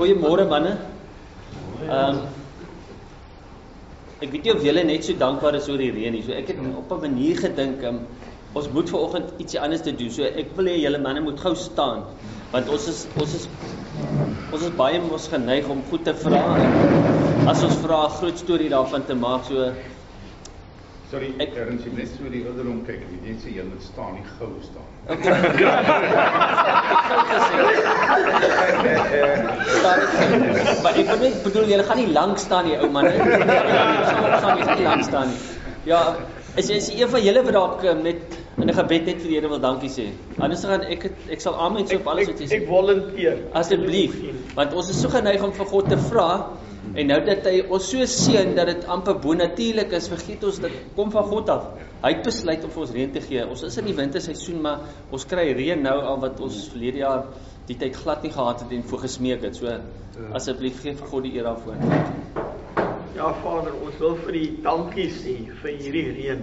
Goeiemôre manne. Ehm um, Ek weet nie of julle net so dankbaar is oor die reën nie. So ek het op 'n manier gedink um, ons moet vanoggend ietsie anders te doen. So ek wil hê julle manne moet gou staan want ons is ons is ons is baie mos geneig om goed te vra. As ons vra 'n groot storie daarvan te maak so Sorry, ek erns net so die ouderdom kyk. Jy net sê jy moet staan, nie gou staan. maar ek bedoel, bedoel jy gaan nie lank staan nie, ou man. Jy gaan nie lank staan nie. Ja, is jy is een van julle wat dalk met in 'n gebed net vir die Here wil dankie sê. Anders gaan ek het, ek sal amen sê op alles wat jy sê. Ek volunteer. Asseblief, want ons is so geneig om vir God te vra en nou dat hy ons so seën dat dit amper bonatuurlik is, vergeet ons dit kom van God af. Hy het besluit om vir ons reën te gee. Ons is in die winterseisoen, maar ons kry reën nou al wat ons verlede jaar die tyd glad nie gehad het en voor gesmeek het. So asseblief gee vir God die eer daarvoor. Ja Vader, ons wil vir U dankie sê vir hierdie reën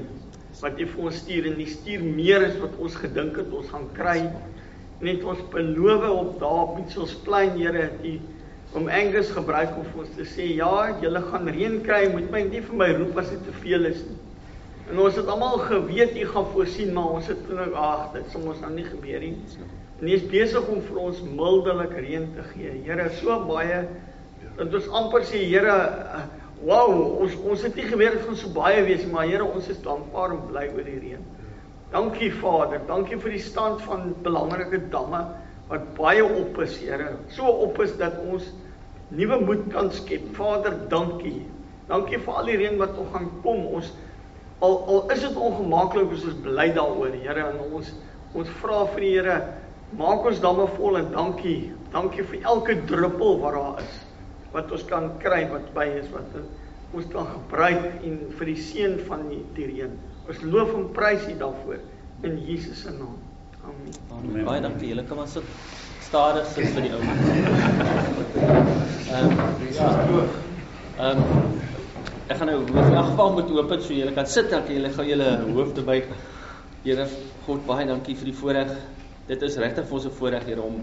wat U vir ons stuur en U stuur meer as wat ons gedink het ons gaan kry. Net ons beloof op daar op Mitchells Plain, Here, dat U om Angus gebruik om vir ons te sê ja, julle gaan reën kry, moet my nie vir my roep as dit te veel is nie. En ons het almal geweet U gaan voorsien, maar ons het toe ag, dit sal ons nou nie gebeur nie. En U is besig om vir ons mildelik reën te gee. Here, so baie dat ons amper sê Here, wow, ons ons het nie geweet dit gaan so baie wees nie, maar Here, ons is dankbaar en bly oor die reën. Dankie Vader, dankie vir die stand van belangrike damme wat baie op is, Here. So op is dat ons nuwe moed kan skep. Vader, dankie. Dankie vir al die reën wat nog gaan kom. Ons al al is dit ongemaklik, ons is bly daaroor, Here, en ons ons vra vir die Here, maak ons damme vol en dankie. Dankie vir elke druppel wat daar is wat ons kan kry wat by is wat ons kan gebruik en vir die seën van die, die reën. Ons loof en prys U daarvoor in Jesus se naam. Amen. Amen. Baie dankie. Julle kan maar sit stadig sit vir die ou. Ehm ja. Ehm ek gaan nou in elk geval moet oop het so julle kan sit kan julle gou julle hoofde buig. Here God baie dankie vir die voorreg. Dit is regtig vir ons 'n voorreg Here om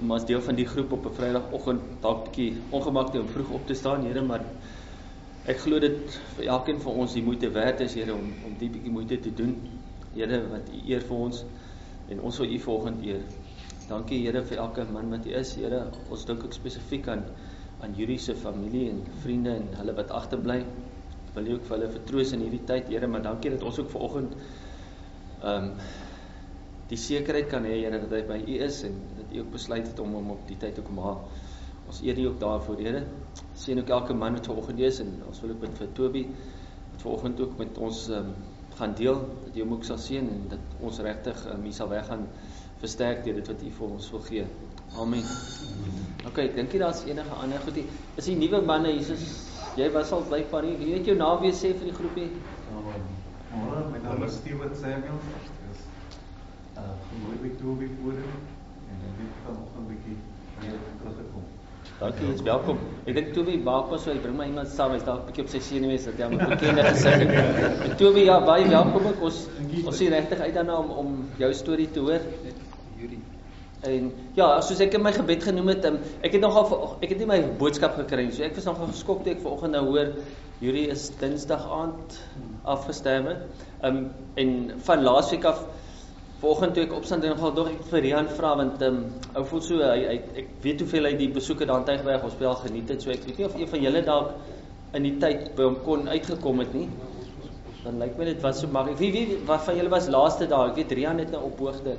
om as deel van die groep op 'n Vrydagoggend dalk bietjie ongemaklik om vroeg op te staan Here, maar ek glo dit vir elkeen van ons die moeite werd is Here om om die bietjie moeite te doen. Here wat U eer vir ons en ons wil U volgende eer. Dankie Here vir elke man wat U is, Here. Ons dink ook spesifiek aan aan Julie se familie en vriende en hulle wat agterbly. Wil U ook vir hulle vertroos in hierdie tyd, Here, maar dankie dat ons ook vanoggend ehm um, die sekerheid kan hê Here dat hy by U is en dat U ook besluit het om hom op die tyd te kom haal. Ons eer U ook daarvoor, Here. Sien ook elke man wat vanoggend is en ons wil ook bid vir Toby wat vanoggend ook met ons ehm um, gaan deel dat jy hom ook sal sien en dat ons regtig um, hier sal weggaan versterk deur dit wat U vir ons wil gee. Amen. OK, ek dink jy daar's enige ander goed hier. Is die nuwe manne Jesus, jy was al blykbaar hier. Wie het jou naam weer sê vir die groepie? Môre, my naam is Steven Samuel. Ek is uh gebore by Toby Forum en ek het vanoggend 'n bietjie hier teruggekom. Dankie, jy's welkom. Ek dink Toby maak pas so hy bring my iemand saam. Hy's dalk 'n bietjie op sy senuwees dat hy 'n bekende gesig het. Toby, ja, baie welkom ook. Ons ons sien regtig uit daarna om om jou storie te hoor. En ja, soos ek in my gebed genoem het, um, ek het nogal ek het nie my boodskap gekry nie. So ek was nogal geskok toe ek vanoggend nou hoor Julie is Dinsdag aand afgestem. Ehm um, en van laasweek af Vanoggend toe ek opstaan en nogal dog ek vir Rian vra want um, ou voel so hy, hy ek weet hoeveel hy die besoeke daar aan Tuigberg Hospitaal geniet het so ek weet nie of een van julle dalk in die tyd by hom kon uitgekom het nie. Dan lyk my dit was so maklik. Wie wie wat van julle was laaste daar? Ek weet Rian het nou op hoogte.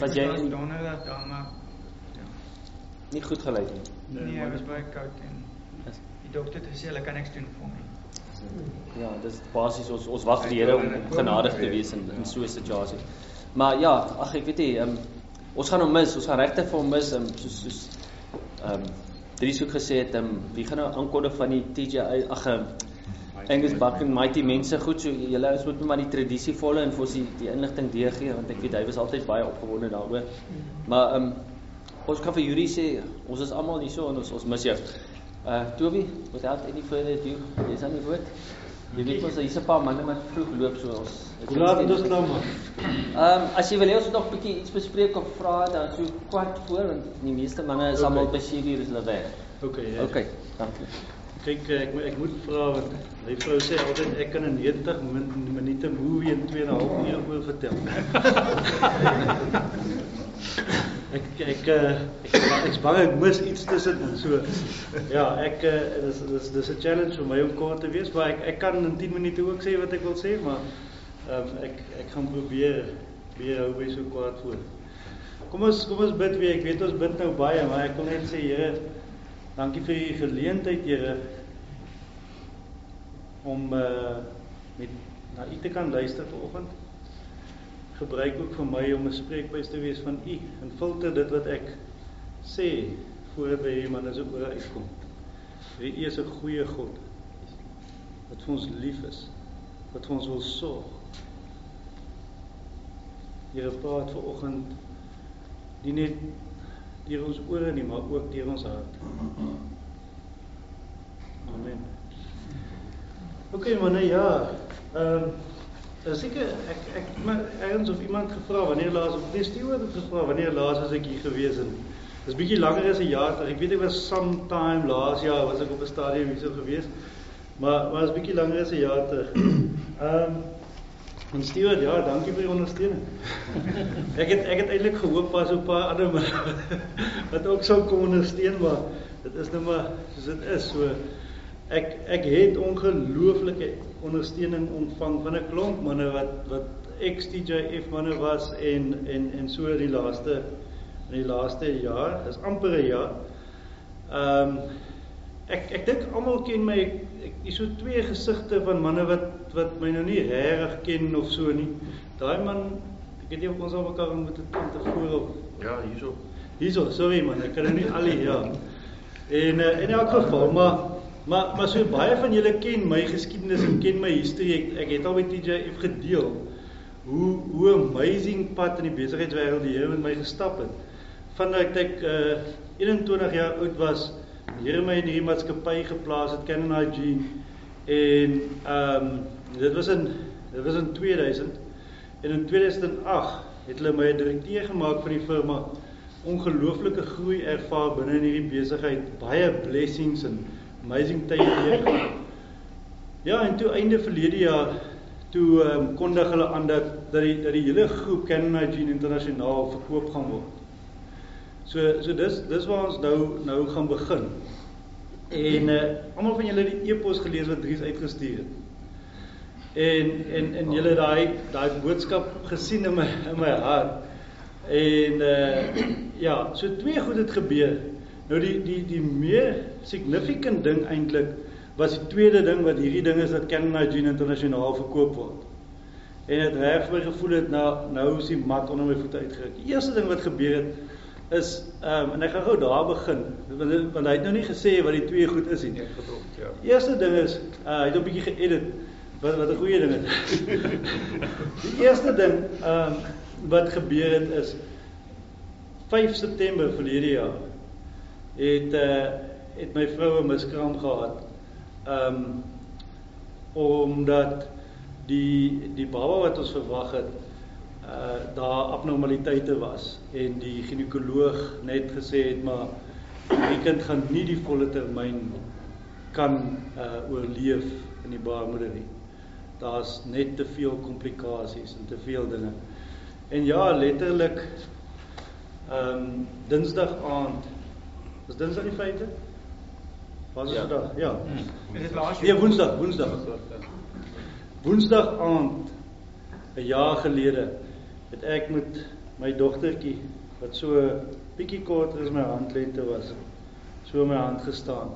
Was jy in donderdag dan maar ja. Nie goed gelyk nie. Nee, ek was baie koud en die dokter het gesê hulle kan niks doen vir my. Ja, dis basies ons ons wag die Here om genadig te wees in in so 'n situasie. Maar ja, ag ek weet nie, ehm um, ons gaan hom mis, ons gaan regtig vir hom mis, um, soos soos ehm um, Dries ook gesê het, ehm um, wie gaan nou aankondig van die TJ ag um, Angus Buck en Mighty mense goed so julle is moet maar die tradisie volg en vir ons die, die inligting deurgee want ek weet hy was altyd baie opgewonde daaroor. Maar ehm um, ons kan vir Yuri sê ons is almal hier so en ons ons mis jou. Uh Toby, without any further ado, is aan die woord. Jy weet ons hier's 'n paar manne wat vroeg loop so ons. Laat het ons nou maar? Ehm as jy wil hê ons moet nog 'n bietjie iets bespreek of vra dan so kwart voor want die meeste manne is Okay. almal by 7 uur is hulle weg. Okay, ja. Okay, dankie. Kyk, ek moet- ek moet vra want my vrou sê altyd ek kan 'n 90 min, minute movie in 2 en 'n half ure oor vertel. ek ek eh, ek ek is bang ek mis iets tussen so. Ja, ek eh, dis dis dis 'n challenge vir my om kort te wees, maar ek ek kan in 10 minute ook sê wat ek wil sê, maar um, ek ek gaan probeer weer hou by so kort voor. Kom ons kom ons bid weer. Ek weet ons bid nou baie, maar ek wil net sê Here, dankie vir die geleentheid, Here, om uh met na U te kan luister vanoggend. Gebruik ook vir my om 'n spreekbuis te wees van U en filter dit wat ek sê voordat by hierdie manne se ore uitkom. Vir U is 'n goeie God wat vir ons lief is, wat vir ons wil sorg. Here praat vanoggend nie net deur ons ore nie, maar ook deur ons hart. Amen. Okay, manne, ja. Ehm um, seker ek ek maar ergens of iemand gevra wanneer laas of dis die oor gevra wanneer laas was ek hier gewees en dis bietjie langer as 'n jaar terug. Ek weet ek was sometime laas jaar was ek op 'n stadium hier so gewees. Maar maar is bietjie langer as 'n jaar terug. Ehm um, En Stewart, ja, dankie vir die ondersteuning. ek het ek het eintlik gehoop was op 'n paar ander manne wat ook sou kom ondersteun, maar dit is nou maar soos dit is. So ek ek het ongelooflike ondersteuning ontvang van 'n klomp manne wat wat ex-TJF manne was en en en so die laaste in die laaste jaar, is amper 'n jaar. Ehm um, ek ek dink almal ken my ek, ek is so twee gesigte van manne wat wat my nou nie regtig ken of so nie. Daai man, ek weet nie of ons al mekaar moet het tevore of Ja, hierso. hierso, sorry man, ek kan nou nie al die ja. En uh, in elk geval, maar maar maar so baie van julle ken my geskiedenis en ken my history. Ek, ek het al met TJF gedeel hoe hoe amazing pad in die besigheidswêreld die Here met my gestap het. Vandat ek uh, 21 jaar oud was, die Here my in hierdie maatskappy geplaas het, Canon Hygiene en ehm um, dit was in dit was in 2000 en in 2008 het hulle my direkteur gemaak van die firma. Ongelooflike groei ervaar binne in hierdie besigheid. Baie blessings en amazing tye deurgegaan ja en toe einde verlede jaar toe um, kondig hulle aan dat dat die dat die hele groep Canon Hygiene internasionaal verkoop gaan word so so dis dis waar ons nou nou gaan begin en uh, almal van julle het die e-pos gelees wat Dries uitgestuur het En en en julle daai daai boodskap gesien in my in my hart. En uh ja, so twee goed het gebeur. Nou die die die meer significant ding eintlik was die tweede ding wat hierdie ding is dat Canon Hygiene internasionaal verkoop word. En dit reg vir gevoel het nou nou is die mat onder my voete uitgeruk. Die eerste ding wat gebeur het is ehm um, en ek gaan gou daar begin want want hy het nou nie gesê wat die twee goed is nie. Ja. Die eerste ding is uh, hy het 'n bietjie geëdit wat wat 'n goeie ding is. die eerste ding ehm um, wat gebeur het is 5 September verlede jaar het uh, het my vrou 'n miskraam gehad. Ehm um, omdat die die baba wat ons verwag het uh daar abnormaliteite was en die ginekoloog net gesê het maar die kind gaan nie die volle termyn kan uh oorleef in die baarmoeder nie. Daar's net te veel komplikasies en te veel dinge. En ja, letterlik ehm um, Dinsdag aand. Was Dinsdag die 5de? Was dit Ja. vandag? Ja. Is dit laas Nee, Woensdag, Woensdag. Woensdag aand 'n jaar gelede het ek met my dogtertjie wat so bietjie korter as my handlengte was, so my hand gestaan.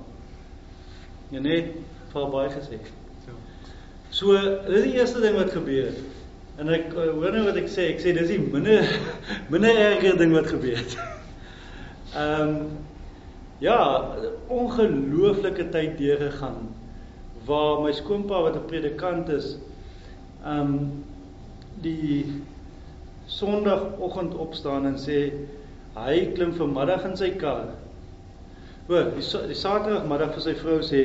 En net vir baie gesê. So, dis die eerste ding wat gebeur het. En ek uh, hoor nou wat ek sê, ek sê dis die minder minder erger ding wat gebeur het. Ehm um, ja, ongelooflike tyd deurgegaan waar my skoonpa wat 'n predikant is, ehm um, die Sondagoggend opstaan en sê hy klim vanmiddag in sy kar. O, die, die Saterdagmiddag vir sy vrou sê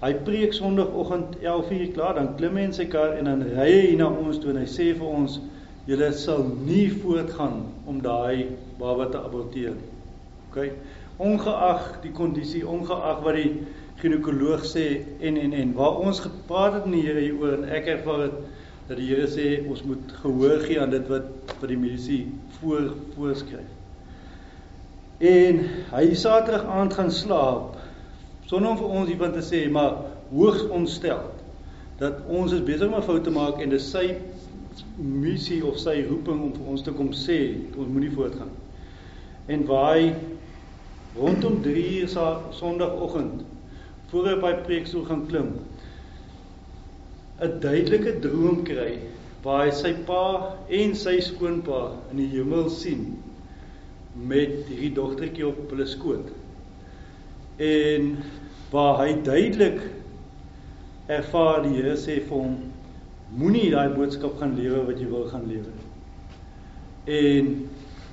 hy preek Sondagoggend 11:00 klaar, dan klim hy in sy kar en dan ry hy na ons toe en hy sê vir ons julle sal nie voortgaan om daai baba te aborteer nie. OK. Ongeag die kondisie, ongeag wat die ginekoloog sê en en en waar ons gepraat het met die Here hieroor en ek ervaar het dat die Here sê ons moet gehoor gee aan dit wat wat die mediese voor voorskryf. En hy Saterdag aand gaan slaap sonder om vir ons iemand te sê maar hoogs ontstel dat ons is besig om 'n fout te maak en dis sy missie of sy roeping om vir ons te kom sê ons moenie voortgaan. En waar hy rondom 3 uur Sondagoggend voor hy by preekstoel gaan klim 'n duidelike droom kry waar hy sy pa en sy skoonpa in die hemel sien met hierdie dogtertjie op hulle skoot. En waar hy duidelik ervaar die Here sê vir hom moenie daai boodskap gaan lewe wat jy wil gaan lewe. En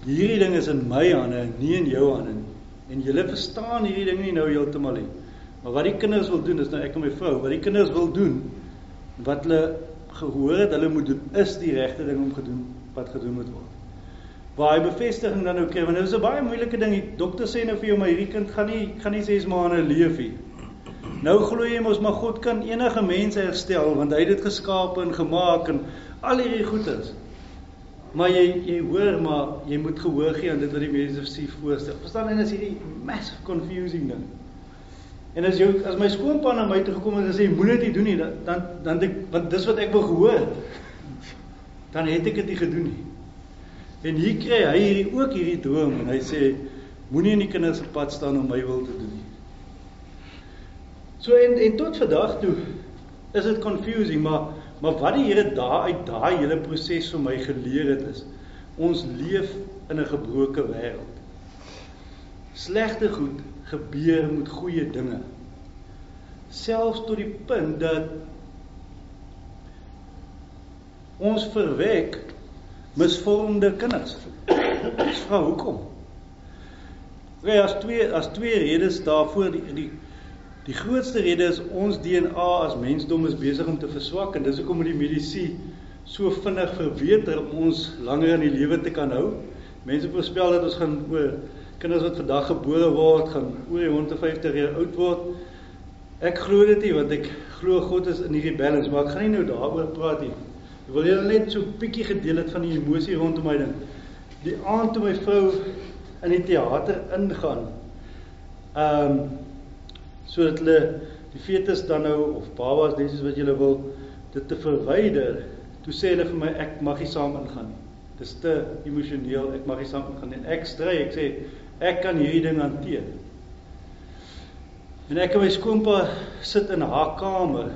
hierdie ding is in my hande, nie in jou hande nie. En jy verstaan hierdie ding nie nou heeltemal nie. Maar wat die kinders wil doen is nou ek en my vrou, wat die kinders wil doen wat hulle gehoor het hulle moet doen is die regte ding om gedoen wat gedoen moet word. Waar hy bevestiging dan nou kry, want dit is 'n baie moeilike ding. Die dokter sê nou vir jou maar hierdie kind gaan nie gaan nie 6 maande leef nie. Nou glo jy mos maar God kan enige mens herstel want hy het dit geskaap en gemaak en al hierdie goeders. Maar jy jy hoor maar jy moet gehoor gee aan dit wat die mense sê voorstel. Verstaan en is hierdie massive confusing ding. En as jy as my skoonpa na my toe gekom het en sê moenie dit doen nie, dan dan ek want dis wat ek wou gehoor. Dan het ek dit nie gedoen nie. En hier kry hy hierdie ook hierdie droom en hy sê moenie in die kinders se pad staan om my wil te doen nie. So en en tot vandag toe is dit confusing, maar maar wat die Here daar uit daai hele proses vir my geleer het is ons leef in 'n gebroke wêreld. Slegte goed gebeur met goeie dinge. Selfs tot die punt dat ons verwek misvormde kinders. Dis vra hoekom? Oké, as twee as twee redes daarvoor die die die grootste rede is ons DNA as mensdom is besig om te verswak en dis hoekom die medisy so vinnig verbeter om ons langer in die lewe te kan hou. Mense voorspel dat ons gaan oor kinders wat vandag gebore word gaan oor die 150 jaar oud word. Ek glo dit nie want ek glo God is in hierdie balance, maar ek gaan nie nou daaroor praat nie. Ek wil julle net so 'n bietjie gedeel het van die emosie rondom my ding. Die aand toe my vrou in die teater ingaan. Ehm um, sodat hulle die fetus dan nou of babas dis wat julle wil dit te verwyder. Toe sê hulle vir my ek mag nie saam ingaan nie. Dis te emosioneel, ek mag nie saam ingaan nie. Ek stry, ek sê ek kan hierdie ding hanteer. En ek en my skoonpa sit in haar kamer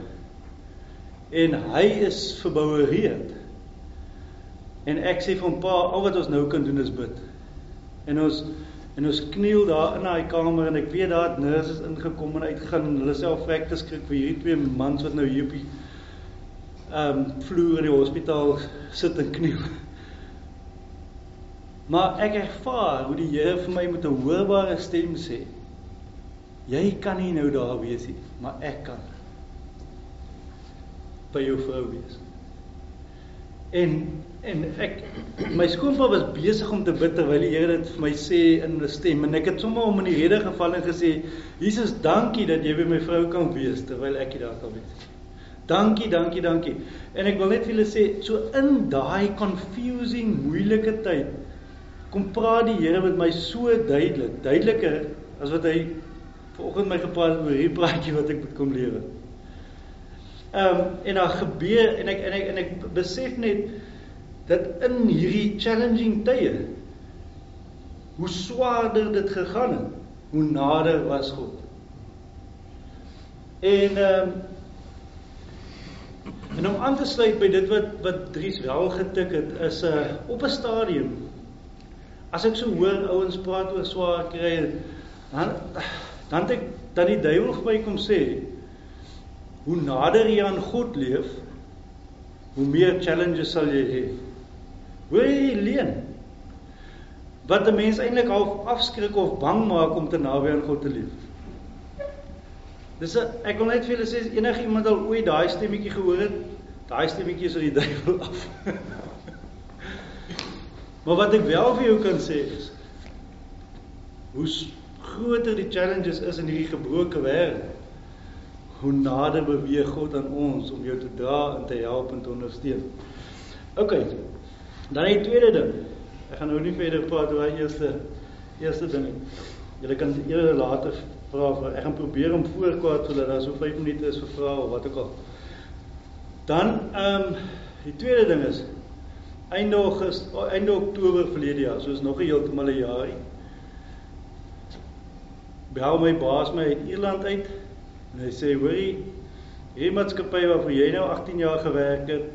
en hy is verboureerd. En ek sê vir hom pa, al wat ons nou kan doen is bid. En ons en ons kniel daar in daai kamer en ek weet daar het nurses ingekom en uitgegaan en hulle self te skrik vir hierdie twee mans wat nou hier op die ehm um, vloer in die hospitaal sit en kniel. Maar ek ervaar hoe die Here vir my met 'n hoorbare stem sê: Jy kan nie nou daar wees nie, maar ek kan. by jou vrou wees. En en ek my skoonpa was besig om te bid terwyl die Here dit vir my sê in 'n stem en ek het sommer om in die rede geval en gesê: Jesus, dankie dat jy by my vrou kan wees terwyl ek hier daar kan wees. Dankie, dankie, dankie. En ek wil net vir julle sê, so in daai confusing, moeilike tyd kom praat die Here met my so duidelik, duideliker as wat hy vanoggend my gepraat het oor hierdie praatjie wat ek moet kom lewe. Ehm um, en daar gebeur en ek en ek en ek besef net dat in hierdie challenging tye hoe swaarder dit gegaan het, hoe nader was God. En ehm um, en om aan te sluit by dit wat wat Dries wel getik het is 'n uh, op 'n stadium As ek so hoor ouens praat oor swaar kry, dan dan ek dan die duiwel vir my kom sê, hoe nader jy aan God leef, hoe meer challenges sal jy hê. Hoe jy leen. Wat 'n mens eintlik half afskrik of bang maak om te naby aan God te leef. Dis 'n ek wil net vir julle sê enige iemand al ooit daai stemmetjie gehoor het, daai stemmetjie is uit die duiwel af. maar wat ek wel vir jou kan sê is hoe groter die challenges is in hierdie gebroke wêreld, hoe nader beweeg God aan ons om jou te dra en te help en te ondersteun. OK. Dan die tweede ding. Ek gaan nou nie verder praat oor die eerste eerste ding. Julle kan eerder later vra vir ek gaan probeer om voorkwaad sodat daar so 5 minute is vir vrae of wat ook al. Dan ehm um, die tweede ding is einde Augustus, einde Oktober verlede jaar, so is nog 'n heeltemal 'n jaar. Bel my baas my uit Ierland uit en hy sê hoorie, hierdie maatskappy waarvoor jy nou 18 jaar gewerk het,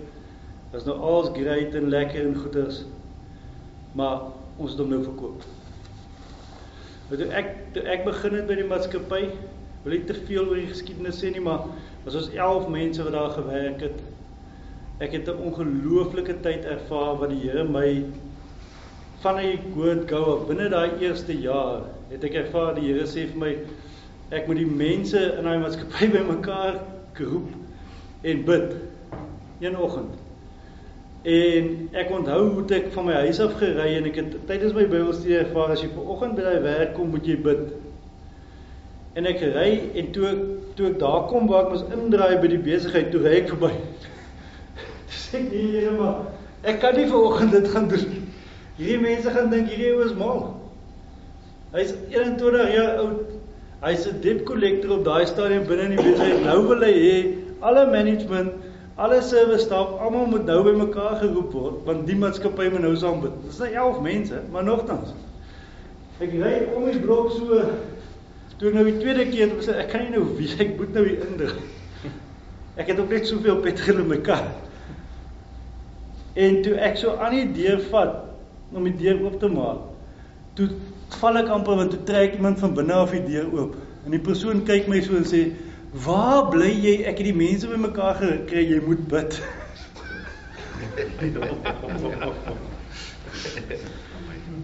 is nou alles great en lekker en goeders. Maar ons het hom nou verkoop. Wat ek toe ek begin het by die maatskappy, wil ek te veel oor die geskiedenis sê nie, maar was ons 11 mense wat daar gewerk het. Ek het 'n ongelooflike tyd ervaar wat die Here my van 'n good go binne daai eerste jaar het ek ervaar die Here sê vir my ek moet die mense in daai maatskappy bymekaar roep en bid een oggend. En ek onthou hoe ek van my huis af gery en ek het tydens my Bybelstudie ervaar as jy ver oggend by daai werk kom, moet jy bid. En ek ry en toe toe ek daar kom waar ek mos indraai by die besigheid, toe ry ek verby. Dis ek nee Here maar ek kan nie ver oggend dit gaan doen. Hierdie mense gaan dink hierdie ou is mal. Hy's 21 jaar oud. Hy's 'n debt collector op daai stadium binne in die besigheid. Nou wil hy hê alle management Alle service staf, almal moet nou by mekaar geroep word want die maatskappy moet nou saam bid. Dis net 11 mense, maar nogtans. Ek ry om die blok so toe nou die tweede keer toe sê ek kan nie nou wie ek moet nou hier indruk. Ek het ook net soveel petrol in my kar. En toe ek so aan die deur vat om die deur oop te maak, toe val ek amper want toe trek iemand van binne af die deur oop. En die persoon kyk my so en sê Waar bly jy? Ek het die mense bymekaar gekry, jy moet bid.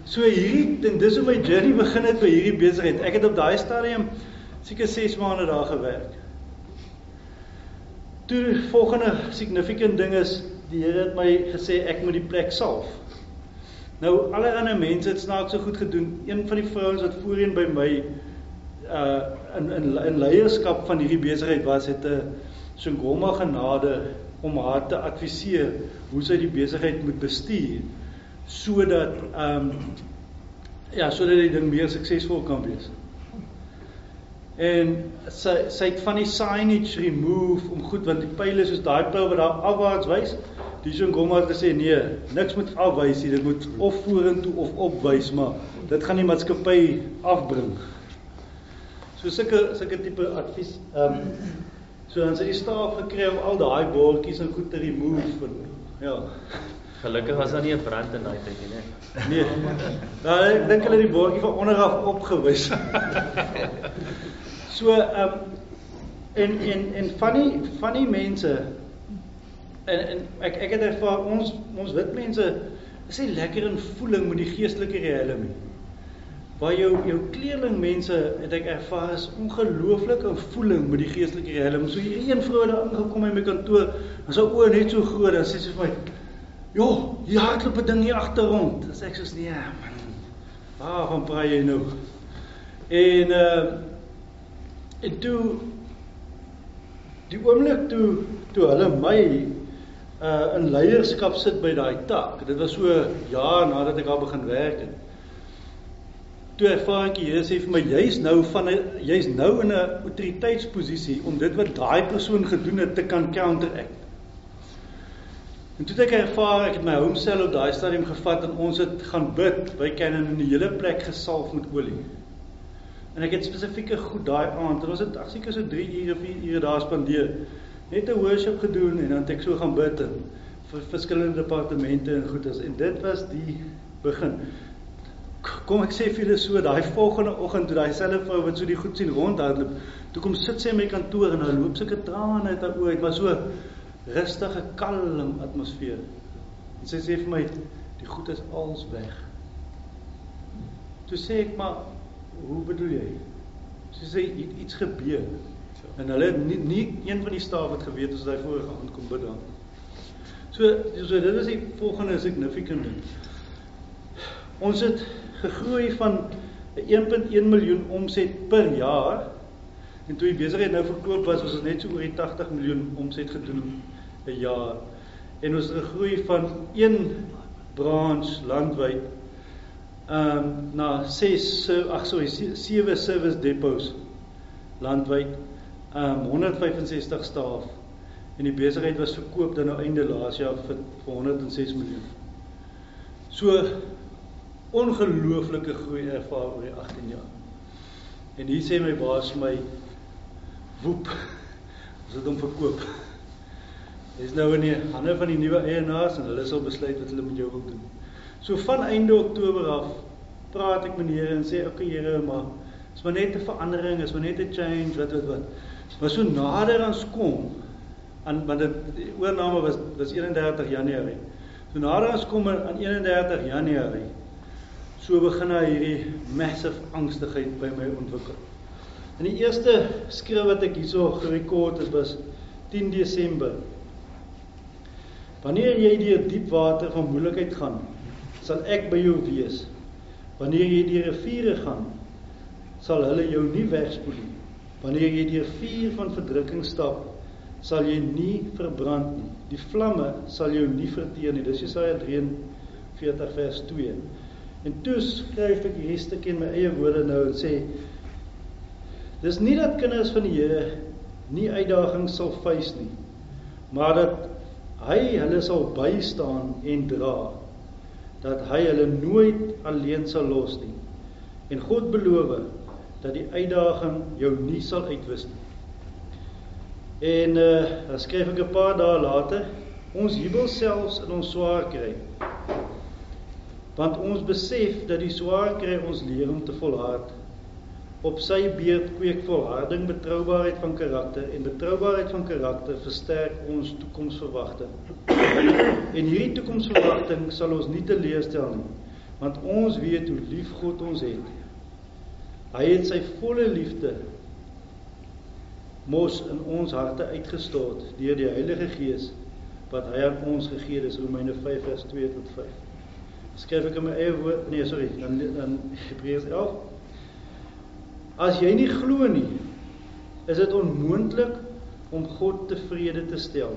so hierdie en dis hoe my journey begin het by hierdie besigheid. Ek het op daai stadium seker 6 maande daar gewerk. Toe volgende significant ding is die Here het my gesê ek moet die plek salf. Nou allerlei mense het snaaks so goed gedoen. Een van die vrouens wat voorheen by my uh in in in leierskap van hierdie besigheid was het 'n Singoma genade om haar te adviseer hoe sy die besigheid moet bestuur sodat ehm um, ja, sodat die ding meer suksesvol kan wees. En sy sy het van die signage remove om goed want die pile soos daai pyl wat daar afwaarts wys, die Singoma het gesê nee, niks moet afwys nie, dit moet of vorentoe of opwys, maar dit gaan die maatskappy afbring. So sulke sulke tipe advies ehm um, so dan die staf gekry om al daai bordjies en goed te remove van ja. Gelukkig was daar nie 'n brand in daai tyd nie. Nee. Nou ek dink hulle die bordjie van onder af opgewys. so ehm um, en en en van die van die mense en en ek ek het ervaar ons ons wit mense is nie lekker in voeling met die geestelike riekelm nie waar jou jou kleerling mense het ek ervaar is ongelooflike voeling met die geestelike riem. So hier een vrou het daar ingekom in my kantoor, en sy oë net so groot, sê sy vir my: "Jo, hier hardloop 'n ding hier agter rond." Dis ek soos nee, man. Waar van praai jy nou? En uh en toe die oomblik toe toe hulle my uh in leierskap sit by daai tak. Dit was so jaar nadat ek daar begin werk het toe ervaar ek die Here sê vir my jy's nou van 'n jy's nou in 'n autoriteitsposisie om dit wat daai persoon gedoen het te kan counteract. En toe ek ervaar ek het my home cell op daai stadium gevat en ons het gaan bid by Canon in die hele plek gesalf met olie. En ek het spesifieke goed daai aand, ons het ag seker so 3 ure, 4 ure daar spandeer. Net 'n worship gedoen en dan het ek so gaan bid en vir verskillende departemente en goedes en dit was die begin. Kom ek sê vir julle so daai volgende oggend toe daai selfe vrou wat so die goed sien rondhardloop toe kom sit sy in my kantoor en haar loop sulke trane uit haar oë dit was so rustige kalm atmosfeer. En sy sê vir my die goed is als weg. Toe sê ek maar hoe bedoel jy? Sy sê iets gebeur En hulle nie, nie een van die staf het geweet as hy voor gaan kom bid dan. So so dit is die volgende significant ding. Ons het gegroei van 1.1 miljoen omset per jaar en toe die besigheid nou verkoop was, was ons net so oor die 80 miljoen omset gedoen 'n jaar. En ons het gegroei van een branch landwyd ehm um, na 6 ag sorry 7 service depots landwyd um, 165 staf en die besigheid was verkoop dan nou einde laas jaar vir, vir 106 miljoen. So ongelooflike groei ervaar oor die 18 jaar. En hier sê my baas my woep. Ons het hom verkoop. Hy's nou in die hande van die nuwe eienaars en hulle sal besluit wat hulle met jou wil doen. So van einde Oktober af praat ek met die Here en sê okay, Here, maar is maar net 'n verandering, is maar net 'n change, wat wat wat. Maar so nader aan kom aan want dit oorname was was 31 Januarie. So nader aan kom aan 31 Januarie So begin hy hierdie massive angstigheid by my ontwikkel. In die eerste skrif wat ek hierso gerekord het was 10 Desember. Wanneer jy deur diep water van moeilikheid gaan, sal ek by jou wees. Wanneer jy deur riviere gaan, sal hulle jou nie wegspoel nie. Wanneer jy deur vuur van verdrukking stap, sal jy nie verbrand nie. Die vlamme sal jou nie verteer nie. Dis Jesaja 43 vers 2. En toe skryf ek hierdie stukkie in my eie woorde nou en sê dis nie dat kinders van die Here nie uitdagings sal face nie, maar dat hy hulle sal bystaan en dra. Dat hy hulle nooit alleen sal los nie. En God beloof dat die uitdaging jou nie sal uitwis nie. En uh dan skryf ek 'n paar dae later, ons jubel selfs in ons swaar kry want ons besef dat die swaar kry ons leer om te volhard. Op sy beurt kweek volharding betroubaarheid van karakter en betroubaarheid van karakter versterk ons toekomsverwagting. En hierdie toekomsverwagting sal ons nie teleurstel nie, want ons weet hoe lief God ons het. Hy het sy volle liefde mos in ons harte uitgestort deur die Heilige Gees wat hy aan ons gegee het, Romeine 5 vers 2 tot 5 skryf ek in my eie woord, nee, sorry, dan dan Hebreërs 11. As jy nie glo nie, is dit onmoontlik om God tevrede te stel.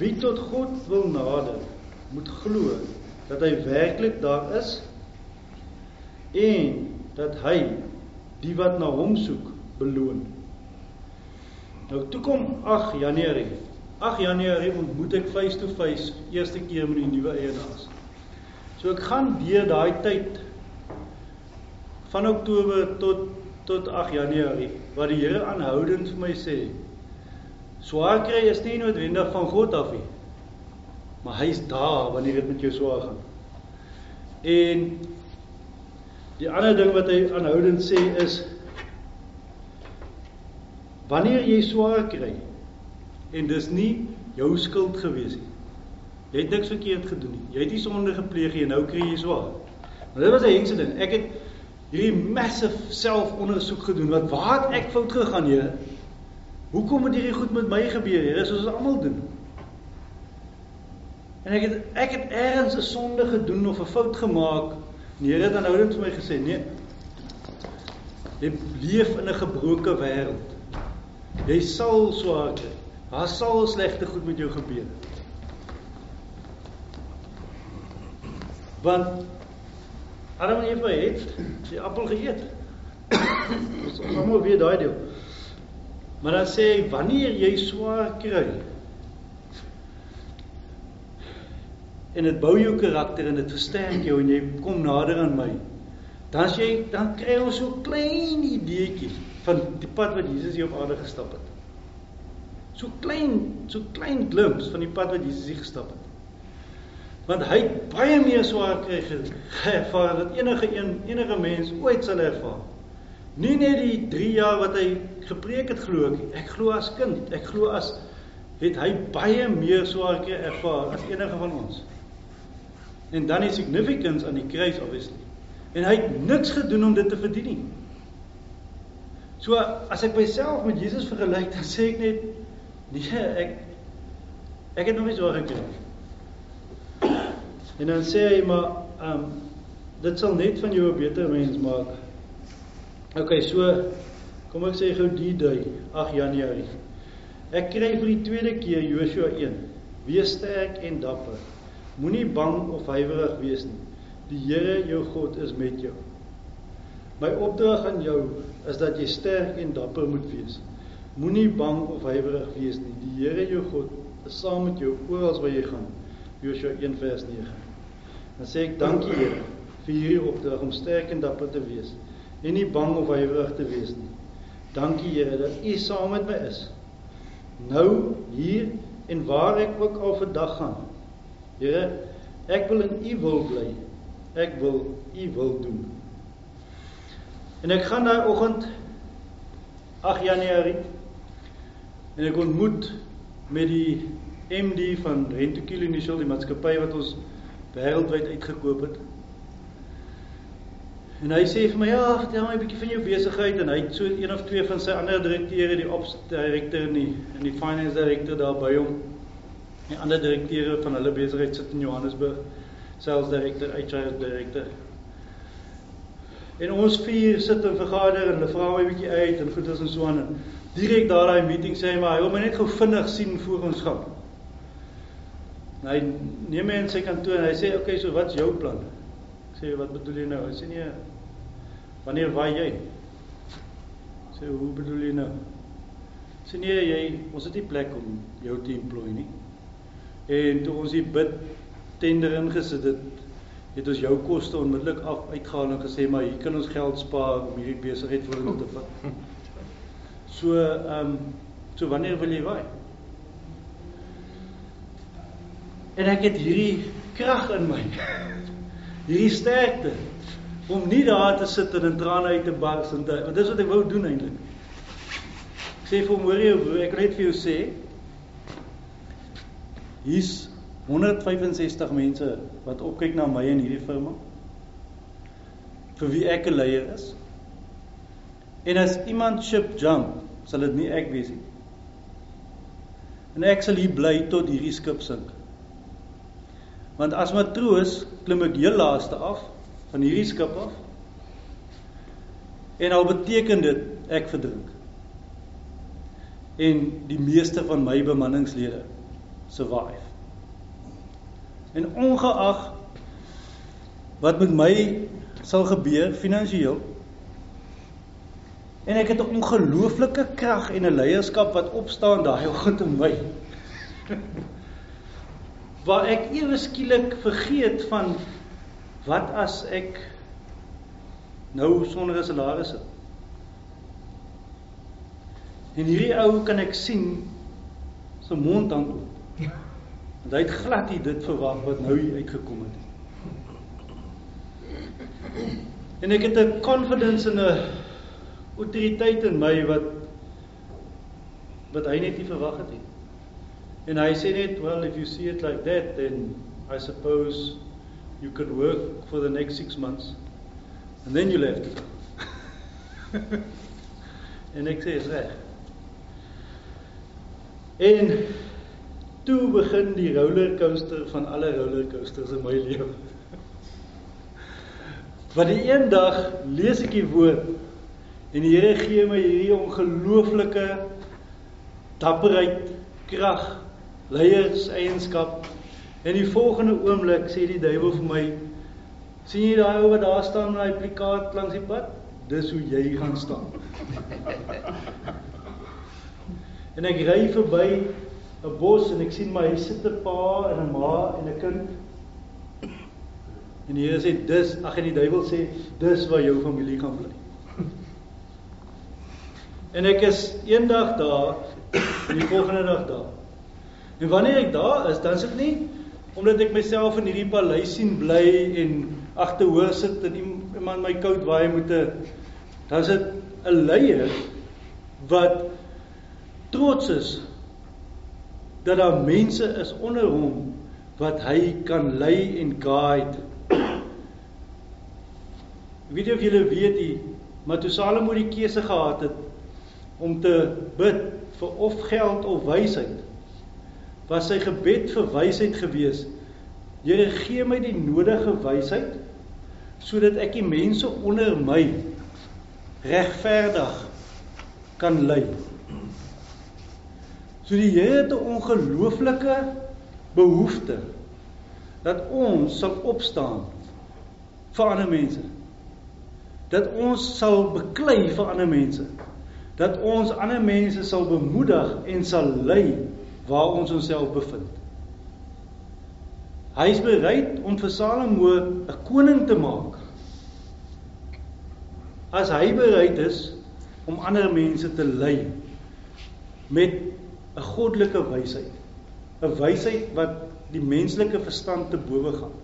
Wie tot God wil nader, moet glo dat hy werklik daar is en dat hy die wat na hom soek beloon. Nou toe kom 8 Januarie 8 Januarie ontmoet ek face to face eerste keer met die nuwe eienaars. So ek gaan deur daai tyd van Oktober tot tot 8 Januarie waar die Here aanhoudend vir my sê swaar kry is nie noodwendig van God af nie. Maar hy's daar wanneer dit met jou swaar gaan. En die ander ding wat hy aanhoudend sê is wanneer jy swaar kry en dis nie jou skuld gewees nie. Jy het niks verkeerd gedoen nie. Jy het nie sonde gepleeg nie en nou kry jy swaar. Maar dit was 'n hengse ding. Ek het hierdie massive selfondersoek gedoen. Wat waar het ek fout gegaan, Here? Hoekom het hierdie goed met my gebeur, Here, soos ons almal doen? En ek het ek het ergens 'n sonde gedoen of 'n fout gemaak. Die Here het dan nou net vir my gesê, nee. Jy leef in 'n gebroke wêreld. Jy sal swaar kry. Daar sal slegte goed met jou gebeur. Want Adam en Eva het die appel geëet. Ons ons almal weet daai deel. Maar dan sê hy wanneer jy swaar kry en dit bou jou karakter en dit versterk jou en jy kom nader aan my. Dan sê jy dan kry ons so klein ideetjie van die pad wat Jesus hier op aarde gestap het so klein, so klein glimps van die pad wat Jesus hier gestap het. Want hy het baie meer swaar kry geervaar wat enige een enige mens ooit sal ervaar. Nie net die 3 jaar wat hy gepreek het glo ek. Ek glo as kind, ek glo as het hy baie meer swaar kry ervaar as enige van ons. En dan die significance aan die kruis obviously. En hy het niks gedoen om dit te verdien nie. So as ek myself met Jesus vergelyk, dan sê ek net nee, ek ek het nog nie so gekry. En dan sê hy maar ehm um, dit sal net van jou 'n beter mens maak. OK, so kom ek sê gou die day, 8 Januarie. Ek kry vir die tweede keer Joshua 1. Wees sterk en dapper. Moenie bang of huiwerig wees nie. Die Here jou God is met jou. My opdrag aan jou is dat jy sterk en dapper moet wees. Moenie bang of huiwerig wees nie. Die Here jou God is saam met jou oral waar jy gaan. Joshua 1 vers 9. Dan sê ek dankie Here vir hierdie opdrag om sterk en dapper te wees en nie bang of huiwerig te wees nie. Dankie Here dat U saam met my is. Nou hier en waar ek ook al vandag gaan. Here, ek wil in U wil bly. Ek wil U wil doen. En ek gaan daai oggend 8 Januarie en ek ontmoet met die MD van Rentokil Initial, die maatskappy wat ons wêreldwyd uitgekoop het. En hy sê vir my, "Ja, vertel my 'n bietjie van jou besigheid." En hy het so een of twee van sy ander direkteure, die ops direkteur en die en die finance direkteur daar by hom. Die ander direkteure van hulle besigheid sit in Johannesburg. Sales direkteur, HR direkteur. En ons vier sit en vergader en hulle vra my 'n bietjie uit en goed is en so aan. Direk daar daai meeting sê hy maar hy wil my net gou vinnig sien voor ons gaan. En hy neem my in sy kantoor en hy sê, "Oké, okay, so wat's jou plan?" sê wat bedoel jy nou? Hy sê nee. Wanneer waai jy? Sê hoe bedoel jy nou? Sê nee, jy ons het nie plek om jou te employ nie. En toe ons die bid tender ingesit het, het ons jou koste onmiddellik af uitgehaal en gesê maar hier kan ons geld spaar om hierdie besigheid vorentoe te vat. So ehm um, so wanneer wil jy waai? En ek het hierdie krag in my hierdie sterkte om nie daar te sit en in trane uit te bars en te, want dis wat ek wou doen eintlik. Ek sê vir hom hoor jy broer, ek wil net vir jou sê hier's 165 mense wat opkyk na my in hierdie firma vir wie ek 'n leier is. En as iemand ship jump, sal dit nie ek wees nie. En ek sal hier bly tot hierdie skip sink. Want as matroos klim ek heel laaste af van hierdie skip af. En al beteken dit ek verdrink. En die meeste van my bemanningslede survive. En ongeag wat met my sal gebeur finansiëel en ek het 'n ongelooflike krag en 'n leierskap wat opstaan daai oggend in my waar ek ewe skielik vergeet van wat as ek nou sonder 'n salaris sit. En hierdie ou kan ek sien sy mond hang oop. Want hy het glad nie dit verwag wat nou hier uitgekom het nie. En ek het 'n confidence in 'n autoriteit in my wat wat hy net nie verwag het nie. And I said it, well, if you see it like that, then I suppose you can work for the next six months. And then to go. en ek sê is reg. En toe begin die rollercoaster van alle rollercoasters in my lewe. Want die een dag lees ek die woord en die Here gee my hierdie ongelooflike dapperheid, krag leierseienskap. En die volgende oomblik sê die duiwel vir my: "Sien jy daai ou wat daar staan met daai plakkaat langs die pad? Dis hoe jy gaan staan." en ek ry verby 'n bos en ek sien my huis sit 'n pa en 'n ma en 'n kind. En die Here sê: "Dis, ag en die duiwel sê: "Dis waar jou familie gaan bly." En ek is eendag daar en die volgende dag daar. En wanneer ek daar is, dan is dit nie omdat ek myself in hierdie paleis sien bly en agterhoor sit en iemand my koud waai met 'n dan is dit 'n leier wat trots is dat daar mense is onder hom wat hy kan lei en guide. Wie of julle weet die Maar toe Salomo die keuse gehad het om te bid vir of geld of wysheid, was sy gebed vir wysheid gewees. Here gee my die nodige wysheid sodat ek die mense onder my regverdig kan lei. So die Here het 'n ongelooflike behoefte dat ons sal opstaan vir ander mense. Dat ons sal beklei vir ander mense. Dat ons ander mense sal bemoedig en sal lei waar ons onsself bevind. Hy is bereid om vir Salomo 'n koning te maak. As hy bereid is om ander mense te lei met 'n goddelike wysheid, 'n wysheid wat die menslike verstand te bowe gaan.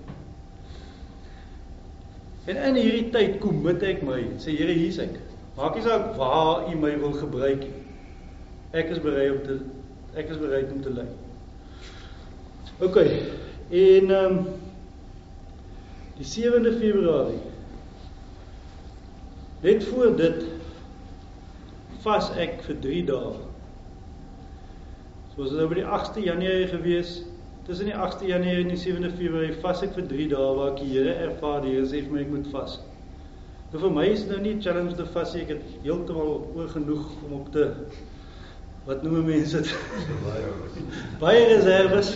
En in hierdie tyd kom met ek my, sê Here, hier's ek. Maak nie saak waar U my wil gebruik nie. Ek is bereid om te ek is bereid om te lei. OK. En ehm um, die 7de Februarie net voor dit vas ek vir 3 dae. So was dit nou by die 8de Januarie gewees. Tussen die 8de Januarie en die 7de Februarie vas ek vir 3 dae waar ek die Here ervaar, die Here sê vir my ek moet vas. Nou vir my is nou nie 'n challenge te vas nie. Ek het heeltemal oor genoeg om op te wat noem mense dit? Baie reserves.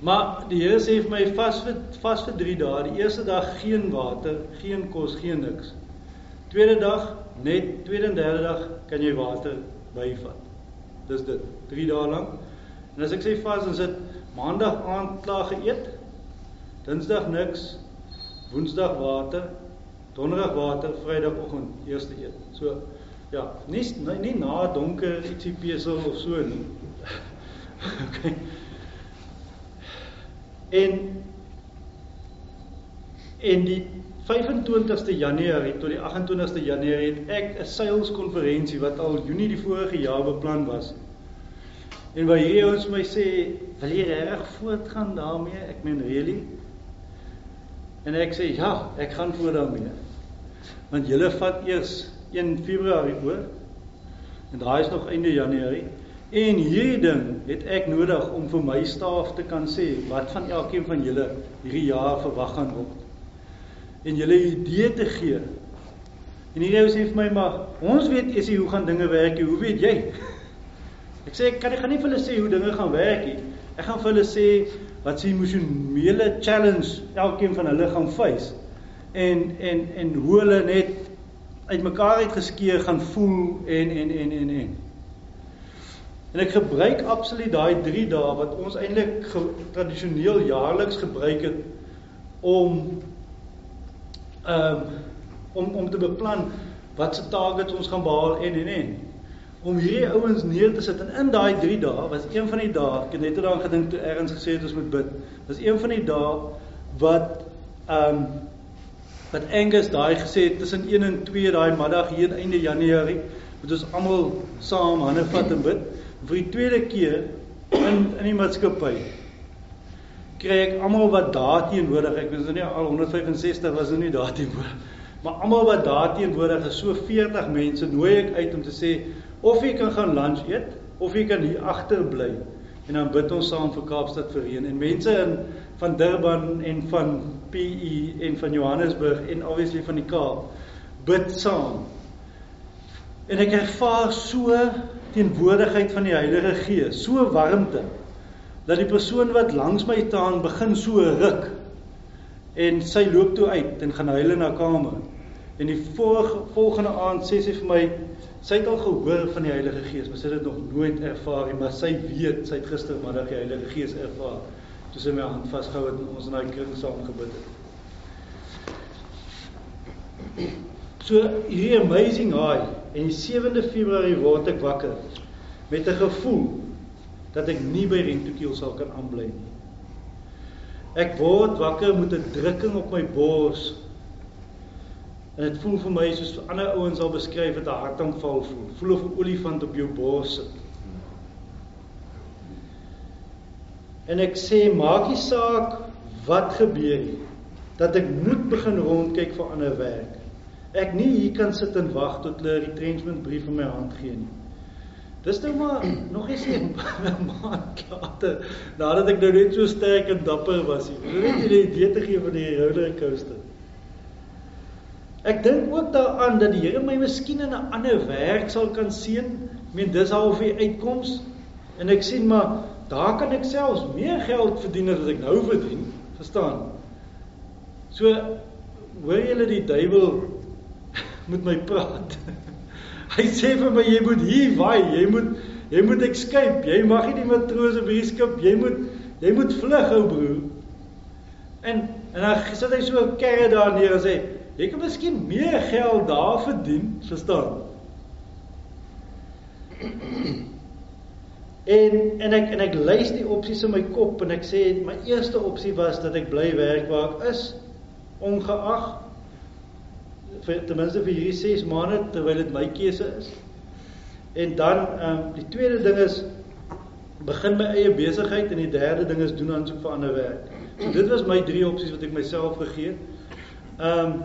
Maar die Here sê vir my vas vir vas vir 3 dae. Die eerste dag geen water, geen kos, geen niks. Tweede dag net tweede en derde dag kan jy water byvat. Dis dit. 3 dae lank. En as ek sê vas dan sit maandag aand klaar geëet. Dinsdag niks. Woensdag water. Donderdag water, Vrydagoggend eerste eet. So Ja, nie nie na donker ietsie besel of so nie. okay. En en die 25ste Januarie tot die 28ste Januarie het ek 'n seilskonferensie wat al Junie die vorige jaar beplan was. En waar hierdie ouens my sê, "Wil jy reg voortgaan daarmee?" Ek meen, "Really?" En ek sê, "Ja, ek gaan voort daarmee." Want julle vat eers 1 Februarie oor. En daai is nog einde Januarie. En hierdie ding het ek nodig om vir my staf te kan sê wat van elkeen van julle hierdie jaar verwag gaan word. En julle idee te gee. En hierdie ou sê vir my maar ons weet eers hoe gaan dinge werk, hoe weet jy? Ek sê ek kan ek gaan nie vir hulle sê hoe dinge gaan werk nie. Ek gaan vir hulle sê wat se emosionele challenge elkeen van hulle gaan face. En en en hoe hulle net uitmekaar uit geskeur gaan voel en en en en en. En ek gebruik absoluut daai 3 dae wat ons eintlik tradisioneel jaarliks gebruik het om um, om om te beplan wat se targets ons gaan behaal en en en. Om hierdie ouens neer te sit en in daai 3 dae was een van die dae ek het net daaraan gedink toe ergens gesê het ons moet bid was een van die dae wat um, wat Angus daai gesê het tussen 1 en 2 daai middag hier einde Januarie moet ons almal saam hande vat en bid. Vir die tweede keer in in die maatskappy kry ek almal wat daar teenwoordig ek weet nou nie al 165 was nou nie daar teenwoordig maar almal wat daar teenwoordig is so 40 mense nooi ek uit om te sê of jy kan gaan lunch eet of jy kan hier agter bly en dan bid ons saam vir Kaapstad vereen. En mense in van Durban en van PE en van Johannesburg en obviously van die Kaap bid saam. En ek ervaar so teenwoordigheid van die Heilige Gees, so warmte dat die persoon wat langs my staan begin so ruk en sy loop toe uit en gaan huil in haar kamer. En die volgende aand sê sy vir my sy het al gehoor van die Heilige Gees, maar sy het dit nog nooit ervaar nie, maar sy weet sy het gistermiddag die Heilige Gees ervaar toe sy my hand vasgehou het en ons in daai kring saam gebid het. So hierdie amazing high en die 7de Februarie word ek wakker met 'n gevoel dat ek nie by Rentokiel sal kan aanbly nie. Ek word wakker met 'n drukking op my bors. En dit voel vir my soos ander ouens al beskryf het 'n hartaanval voel. Voel of 'n olifant op jou bors sit. En ek sê maak nie saak wat gebeur nie dat ek moet begin rondkyk vir ander werk. ek nie hier kan sit en wag tot hulle die retrenchment brief in my hand gee nie. Dis nou maar nog eens 'n maand later nadat ek nou net so sterk en dapper was. Ek het net 'n idee te gee van die roller coaster. Ek dink ook daaraan dat die Here my miskien in 'n ander werk sal kan seën. Ek meen dis al of die uitkoms en ek sien maar daar kan ek selfs meer geld verdien as ek nou verdien, verstaan? So hoor julle die duiwel met my praat. Hy sê vir my jy moet hier waai, jy moet jy moet escape. Jy mag nie die matrose op hierdie skip, jy moet jy moet vlug ou broer. En en dan sit hy so 'n kerre daar neer en sê Jy kan miskien meer geld daar verdien, verstaan? En en ek en ek lys die opsies in my kop en ek sê my eerste opsie was dat ek bly werk waar ek is ongeag vir ten minste vir hierdie 6 maande terwyl dit my keuse is. En dan ehm um, die tweede ding is begin my eie besigheid en die derde ding is doen aansoek vir ander werk. So dit was my drie opsies wat ek myself gegee het. Ehm um,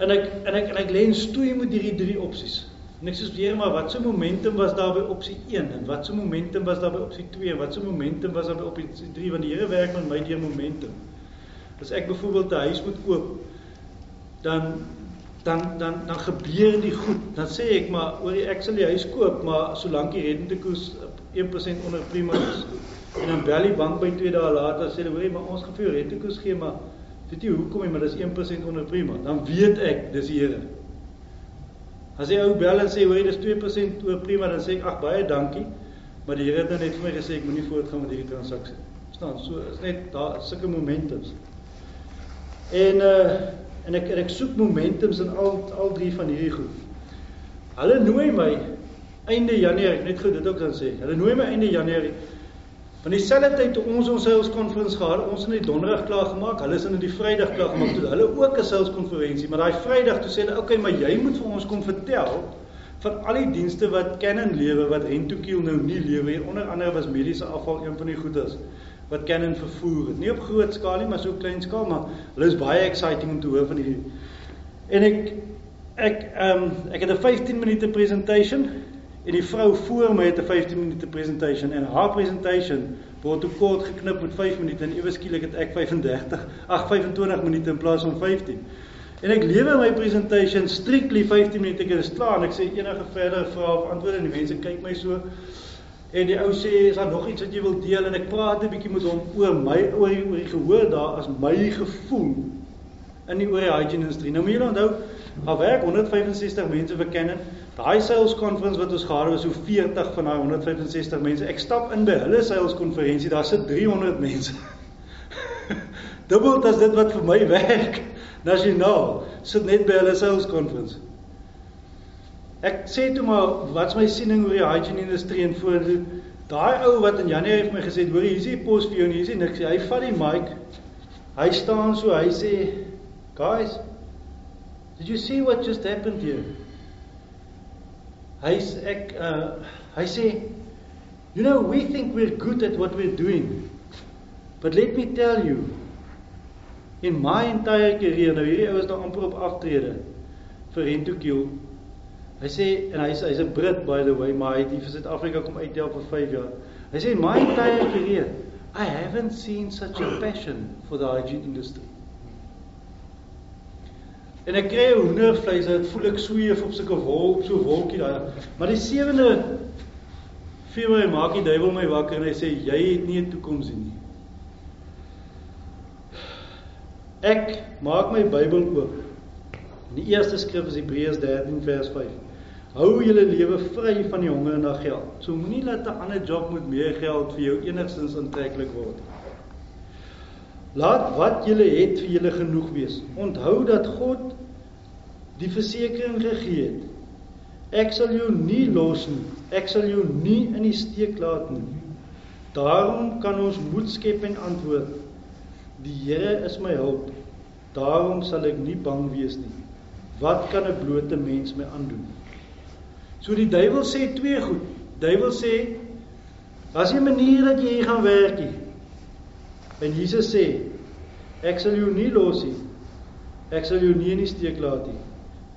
en ek en ek en ek lê in stoei met hierdie drie opsies. En ek sê weer maar wat se momentum was daar by opsie 1 en wat se momentum was daar by opsie 2 en wat se momentum was daar by opsie 3 want die Here werk met my deur momentum. As ek byvoorbeeld 'n huis moet koop dan dan dan dan gebeur die goed. Dan sê ek maar oor die ek sal die huis koop, maar solank die rentekoers 1% onder prima is. En dan bel die bank by 2 dae later sê hulle hoorie maar ons gaan vir jou rentekoers gee maar Weet jy hoekom nie, maar dis 1% onder prima. Dan weet ek dis die Here. As hy ou bel en sê hoor jy dis 2% oor prima, dan sê ek ag baie dankie. Maar die Here het nou net vir my gesê ek moenie voortgaan met hierdie transaksie. Verstaan? So is net daar sulke momentums. En uh en ek en ek soek momentums in al al drie van hierdie goed. Hulle nooi my einde Januarie, net goed dit ook dan sê. Hulle nooi my einde Januarie Van dieselfde tyd toe ons ons sales conference gehad, ons het in die donderdag klaar gemaak, hulle is in die Vrydag klaar gemaak. Toe hulle ook 'n sales konferensie, maar daai Vrydag toe sê hulle, "Oké, okay, maar jy moet vir ons kom vertel van al die dienste wat Canon lewe wat Rentokil nou nie lewe nie. Onder andere was mediese afval een van die goedes wat Canon vervoer het. Nie op groot skaal nie, maar so klein skaal, maar hulle is baie exciting om te hoor van hierdie. En ek ek ehm um, ek het 'n 15 minute presentation En die vrou voor my het 'n 15 minute presentation en haar presentation word te kort geknip met 5 minute en ewe skielik het ek 35, ag 25 minute in plaas van 15. En ek lewer my presentation strictly 15 minute ek is klaar en ek sê enige verdere vrae of antwoorde en die mense kyk my so. En die ou sê is daar nog iets wat jy wil deel en ek praat 'n bietjie met hom oor my oor die, oor die gehoor daar as my gevoel in die oor die hygiene industrie. Nou moet julle onthou, daar werk 165 mense vir Canon. Daai sales conference wat ons gehad het was so 40 van daai 165 mense. Ek stap in by hulle sales konferensie, daar sit 300 mense. Dubbel as dit wat vir my werk nasionaal sit net by hulle sales conference. Ek sê toe maar wat's my siening oor die hygiene industrie en voor daai ou wat in Januarie vir my gesê het, hoor hier is die pos vir jou en hier is niks. Hy vat die mic. Hy staan so, hy sê, "Guys, did you see what just happened here?" Hy ek uh hy sê you know we think we're good at what we're doing. But let me tell you in my entire career nou hierdie ou is nou amper op aftrede vir Rentokil. Hy sê en hy's hy's 'n Brit by the way, maar hy het hier vir Suid-Afrika kom uitdeel vir 5 jaar. Hy sê my entire career I haven't seen such a passion for the hygiene industry. En ek kry hoendervleis, dit voel ek sweef op sulke wol, so wolkie daai. Maar die sewende Februarie maak die duiwel my wakker en hy sê jy het nie 'n toekoms nie. Ek maak my Bybel oop. Die eerste skrif is Hebreërs 13 vers 5. Hou julle lewe vry van die honger na geld. So moenie laat 'n ander job met meer geld vir jou enigstens aantreklik word. Laat wat julle het vir julle genoeg wees. Onthou dat God die versekering gegee het. Ek sal jou nie los nie. Ek sal jou nie in die steek laat nie. Daarom kan ons moed skep en antwoord: Die Here is my hulp. Daarom sal ek nie bang wees nie. Wat kan 'n blote mens my aandoen? So die duiwel sê twee goed. Duiwel sê: "As jy 'n manier dat jy hier gaan werk nie, En Jesus sê: Ek sal jou nie los nie. Ek sal jou nie in die steek laat nie.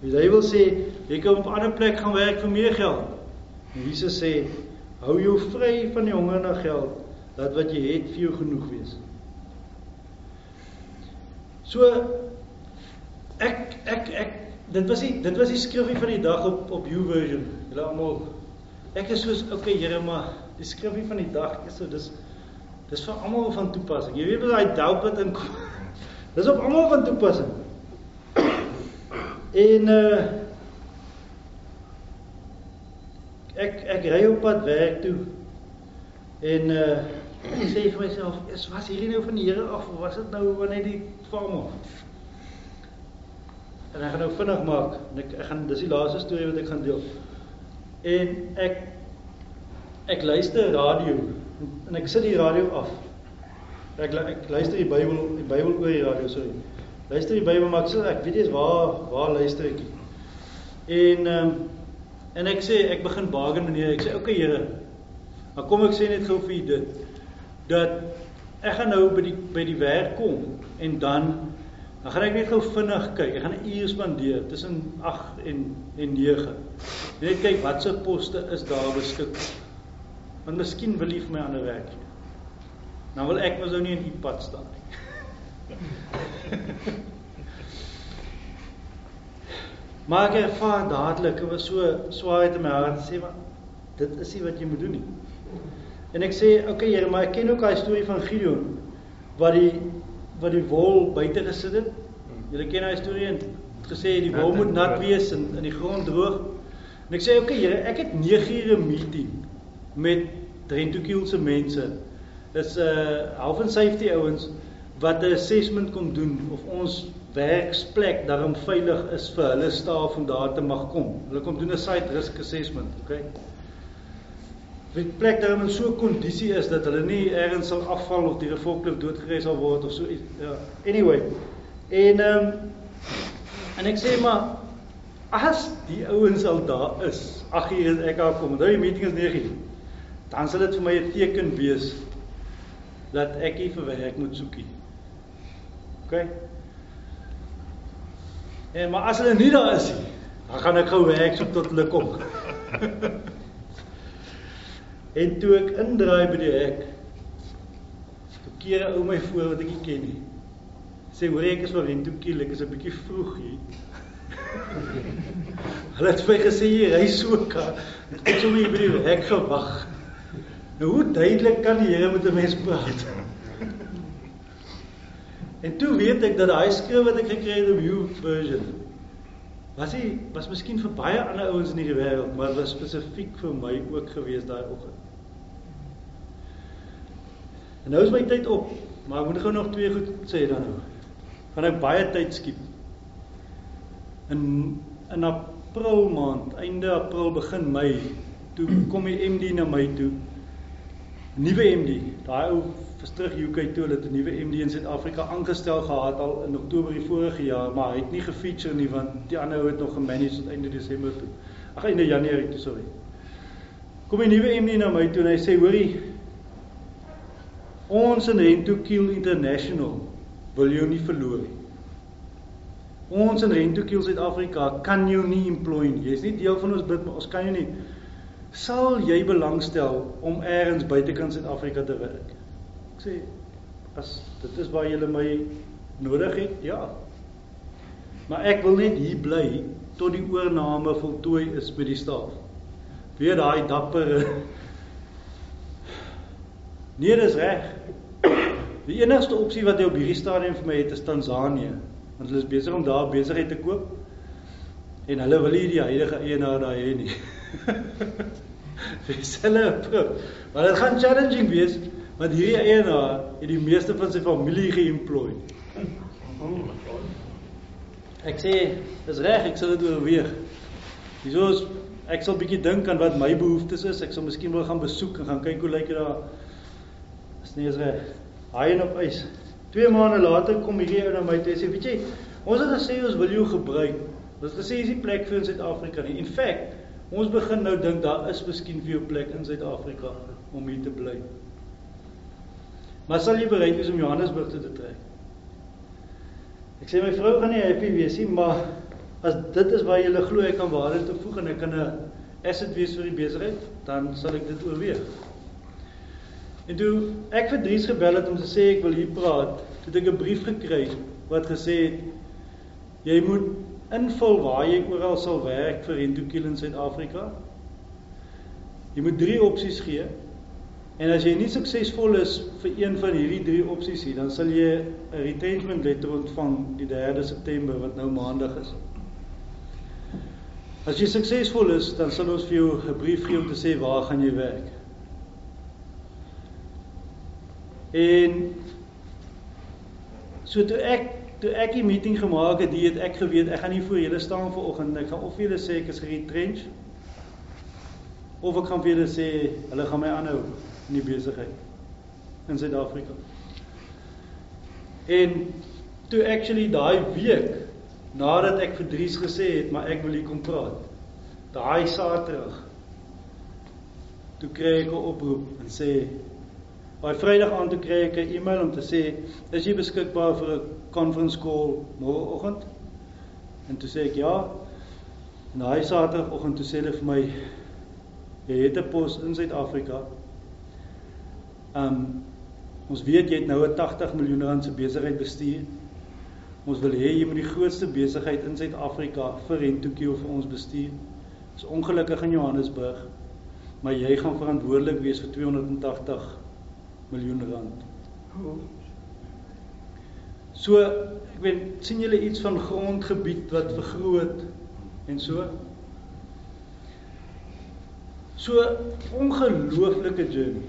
Die Bybel sê jy kan op 'n ander plek gaan werk vir meer geld. En Jesus sê hou jou vry van die honger na geld, dat wat jy het vir jou genoeg wees. So ek ek ek dit was die dit was die skrifgie van die dag op op YouVersion. Julle almal ek is soos okay Here maar die skrifgie van die dag is so dis dis vir almal van toepassing. Jy weet wat daai doupet in kom. Dis op almal van toepassing. En uh ek ek ry op pad werk toe. En uh ek sê vir myself, is was hierdie nou van die Here af of was dit nou wanneer die farm af? En ek gaan nou vinnig maak. Ek ek gaan dis die laaste storie wat ek gaan deel. En ek ek luister radio en ek sit die radio af. Ek ek luister die Bybel die Bybel oor die radio, sorry. Luister die Bybel maar ek sê ek weet nie waar waar luister ek nie. En um, en ek sê ek begin bargain meneer, ek sê okay Here. Maar kom ek sê net gou vir u dit dat ek gaan nou by die by die werk kom en dan dan gaan ek net gou vinnig kyk. Ek gaan 'n uur spandeer tussen 8 en en 9. Net kyk watse poste is daar beskikbaar. Want miskien wil jy vir my ander werk gee. Nou wil ek mos nou nie in u pad staan nie. maar ek ervaar dadelik, dit was so swaarheid in my hart sê maar dit is nie wat jy moet doen nie. En ek sê, oké okay, Here, maar ek ken ook daai storie van Gideon wat die wat die wol buite gesit het. Julle ken daai storie en gesê die wol moet nat wees en in die grond droog. En ek sê, oké okay, Here, ek het 9 ure meeting met Drentokiel se mense. Dis 'n uh, health and safety ouens wat 'n assessment kom doen of ons werksplek daarom veilig is vir hulle staf om daar te mag kom. Hulle kom doen 'n site risk assessment, okay? Wie plek daarom in so 'n kondisie is dat hulle nie ergens sal afval of die gevolglik doodgery sal word of so iets. Ja, anyway. En ehm um, en ek sê maar as die ouens al daar is, ag hier is ek daar kom. Nou die meeting is 9:00. Dan sal dit vir my 'n teken wees dat ek hier vir werk moet soekie. OK. En maar as hulle nie daar is nie, dan gaan ek gou werk so tot hulle kom. en toe ek indraai by die hek, 'n ou my voor wat ek nie ken nie. Sê hoor ek is maar Rento Kiel, ek is 'n bietjie vroeg hier. hulle het vir my gesê jy ry so kar, ek sou my by die hek gewag. Nou hoe duidelik kan die Here met 'n mens praat? En toe weet ek dat daai skrif wat ek gekry het op you version was hy was miskien vir baie ander ouens in die wêreld, maar was spesifiek vir my ook gewees daai oggend. En nou is my tyd op, maar ek moet gou nog twee goed sê dan nou. Gaan ek baie tyd skiep. In in April maand, einde April begin Mei, toe kom die MD na my toe. Nuwe MD, daai ou is terug UK toe hulle 'n nuwe MD in Suid-Afrika aangestel gehad al in Oktober die vorige jaar, maar hy het nie gefeature nie want die ander ou het nog gemanage tot einde Desember toe. Ag einde Januarie toe, sorry. Kom die nuwe MD na my toe en hy sê: "Hoorie, ons in Rento Kiel International wil jou nie verloor nie. Ons in Rento Kiel Suid-Afrika kan jou nie employ nie. Jy's nie deel van ons bid, maar ons kan jou nie. Sal jy belangstel om eers buitekant Suid-Afrika te werk?" sê as dit is waar julle my nodig het, ja. Maar ek wil net hier bly tot die oorname voltooi is by die staf. Weer daai dapper Nee, dis reg. Die enigste opsie wat jy op hierdie stadium vir my het is Tansanië, want hulle is besig om daar besigheid te koop. En hulle wil nie die huidige eienaar daar hê nie. Dis hulle. Maar dit gaan challenging wees want hierdie eienaar het die meeste van sy familie geemploy. Ek sê, dis reg, ek sal dit oorweeg. Hieso is ek sal bietjie dink aan wat my behoeftes is. Ek sal miskien wil gaan besoek en gaan kyk hoe lyk dit daar. Nie is reg. Haai en op ys. 2 maande later kom hierdie ou na my toe en sê, "Weet jy, ons het gesê ons wil jou gebruik. Ons het gesê is die plek vir Suid-Afrika nie. In feite, ons begin nou dink daar is miskien vir jou plek in Suid-Afrika om hier te bly." Maar sal jy bereid wees om Johannesburg toe te trek? Ek sê my vrou gaan nie happy wees nie, maar as dit is waar jy glo ek kan waarde toevoeg en ek kan 'n asset wees vir die besigheid, dan sal ek dit oorweeg. En toe ek vir Dries gebel het om te sê ek wil hier praat, het ek 'n brief gekry wat gesê het jy moet invul waar jy oral sal werk vir Rentokiel in Suid-Afrika. Jy moet drie opsies gee. En as jy nie suksesvol is vir een van hierdie drie opsies nie, dan sal jy 'n retrenchment letter ontvang die 3de September wat nou maandag is. As jy suksesvol is, dan sal ons vir jou 'n brief gee om te sê waar gaan jy werk. En so toe ek toe ek die meeting gemaak het, het ek geweet ek gaan nie voor julle staan vanoggend ek gaan of julle sê ek is retrench of ek gaan vir julle sê hulle gaan my aanhou in die besigheid in Suid-Afrika. En toe actually daai week nadat ek vir Dries gesê het maar ek wil hier kom praat. Daai Saterdag toe kry ek 'n oproep en sê By Vrydag aand toe kry ek 'n e-mail om te sê, "Is jy beskikbaar vir 'n conference call môreoggend?" En toe sê ek, "Ja." En daai Saterdagoggend toe sê hulle vir my, "Jy het 'n pos in Suid-Afrika." Um ons weet jy het nou 'n 80 miljoen rand se besigheid bestuur. Ons wil hê jy moet die grootste besigheid in Suid-Afrika vir Rentokio vir ons bestuur. Dis ongelukkig in Johannesburg, maar jy gaan verantwoordelik wees vir 280 miljoen rand. So, ek weet sien julle iets van grondgebied wat vergroot en so? So ongelooflike journey.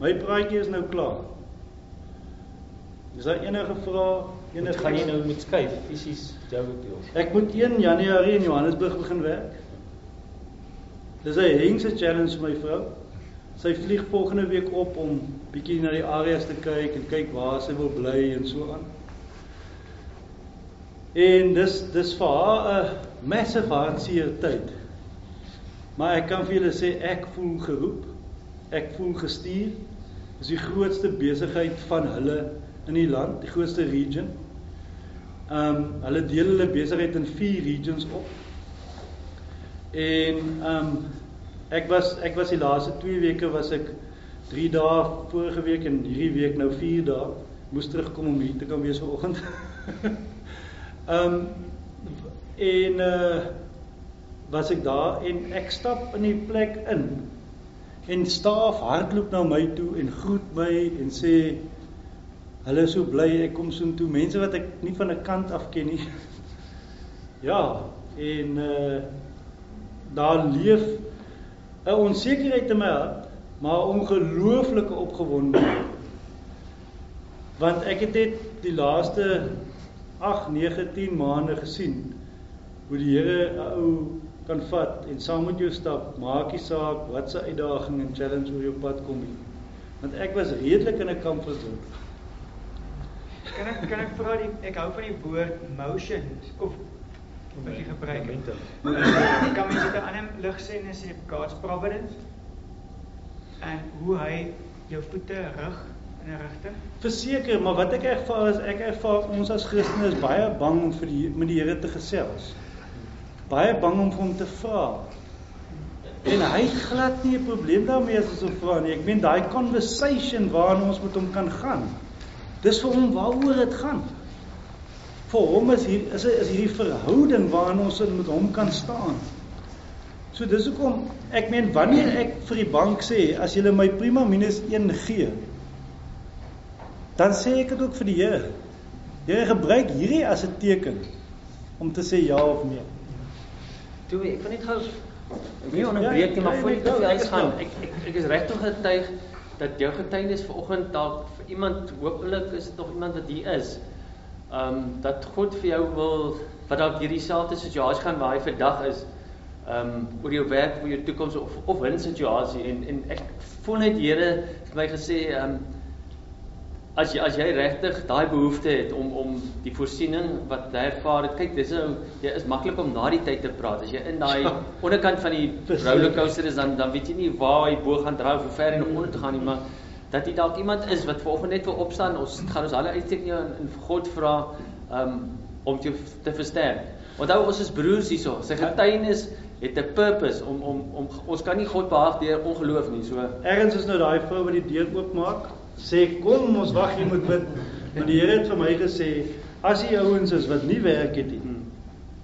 My praatjie is nou klaar. Is daar enige vrae? Enige gaan jy nou met skuif fisies jou deel? Ek moet 1 Januarie in Johannesburg begin werk. Dis 'n hengse challenge vir my vrou. Sy vlieg volgende week op om bietjie na die areas te kyk en kyk waar sy wil bly en so aan. En dis dis vir haar 'n massive hartseer tyd. Maar ek kan vir julle sê ek voel geroep. Ek voel gestuur. Dis die grootste besigheid van hulle in die land, die grootste region. Ehm um, hulle deel hulle besigheid in 4 regions op. En ehm um, Ek was ek was die laaste 2 weke was ek 3 dae vorige week en hierdie week nou 4 dae moes terugkom om hier te kan wees vanoggend. Ehm um, en uh was ek daar en ek stap in die plek in en staaf hardloop na my toe en groet my en sê hulle is so bly ek kom so toe mense wat ek nie van 'n kant af ken nie. ja, en uh daar leef 'n onsekerheid in my hart, maar ongelooflike opgewondenheid. Want ek het dit die laaste 8, 9, 10 maande gesien hoe die Here 'n ou kan vat en saam met jou stap, maak nie saak wat se uitdaging en challenge oor jou pad kom nie. Want ek was redelik in 'n comfort zone. Kan ek kan ek vra die ek hou van die woord motion of wat jy gebruik het. Kan mens dit 'n ander lig sê en sê God's providence? En hoe hy jou voete rig in 'n rigting? Verseker, maar wat ek ervaar is ek ervaar ons as Christene is baie bang om vir die met die Here te gesels. Baie bang om hom te vra. En hy glad nie 'n probleem daarmee as ons hom vra nie. Ek meen daai conversation waarna ons met hom kan gaan. Dis vir hom waaroor dit gaan vir hom is hier is is hierdie verhouding waarin ons met hom kan staan. So dis hoekom ek meen wanneer ek vir die bank sê as julle my prima minus 1 gee, dan sê ek dit ook vir die Here. Jy gebruik hierdie as 'n teken om te sê ja of nee. Toe ek kan net gou nie onderbreek nie, maar voor jy te huis gaan, ek ek, ek is regtig getuig dat jou getuienis vanoggend dalk vir iemand hopelik is dit nog iemand wat hier is ehm um, dat God vir jou wil wat dalk hierdie selfde situasie gaan waar hy vandag is ehm um, oor jou werk, oor jou toekoms of of 'n situasie en en ek voel net Here het my gesê ehm um, as jy as jy regtig daai behoefte het om om die voorsiening wat jy ervaar het, kyk dis nou jy is maklik om na die tyd te praat. As jy in daai onderkant van die rollercoaster is dan dan weet jy nie waar jy bo gaan draai of hoe ver jy nog onder te gaan nie, maar dat jy dalk iemand is wat vanoggend net wil opstaan. Ons gaan ons alle uitsteek nie in, in God vra um om te te versterk. Onthou ons is broers hierso. Sy getuienis het 'n purpose om om om ons kan nie God behaag deur ongeloof nie. So Ergens is nou daai vrou wat die deur oopmaak, sê kom ons wag jy moet bid. Maar die Here het vir my gesê as die ouens is wat nie werk het nie,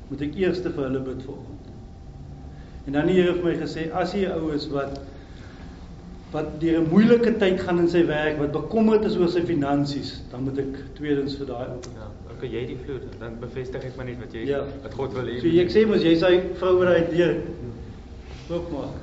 moet ek eers vir hulle bid vanoggend. En dan die Here het vir my gesê as jy ou is wat wat deur 'n moeilike tyd gaan in sy werk, wat bekommerd is oor sy finansies, dan moet ek tweedens vir daai ou bid. Ja, okay, jy die vloer, dan bevestig ek maar net wat jy Ja. wat God wil hê. So ek sê mos jy's hy vrou wat hy deur oopmaak.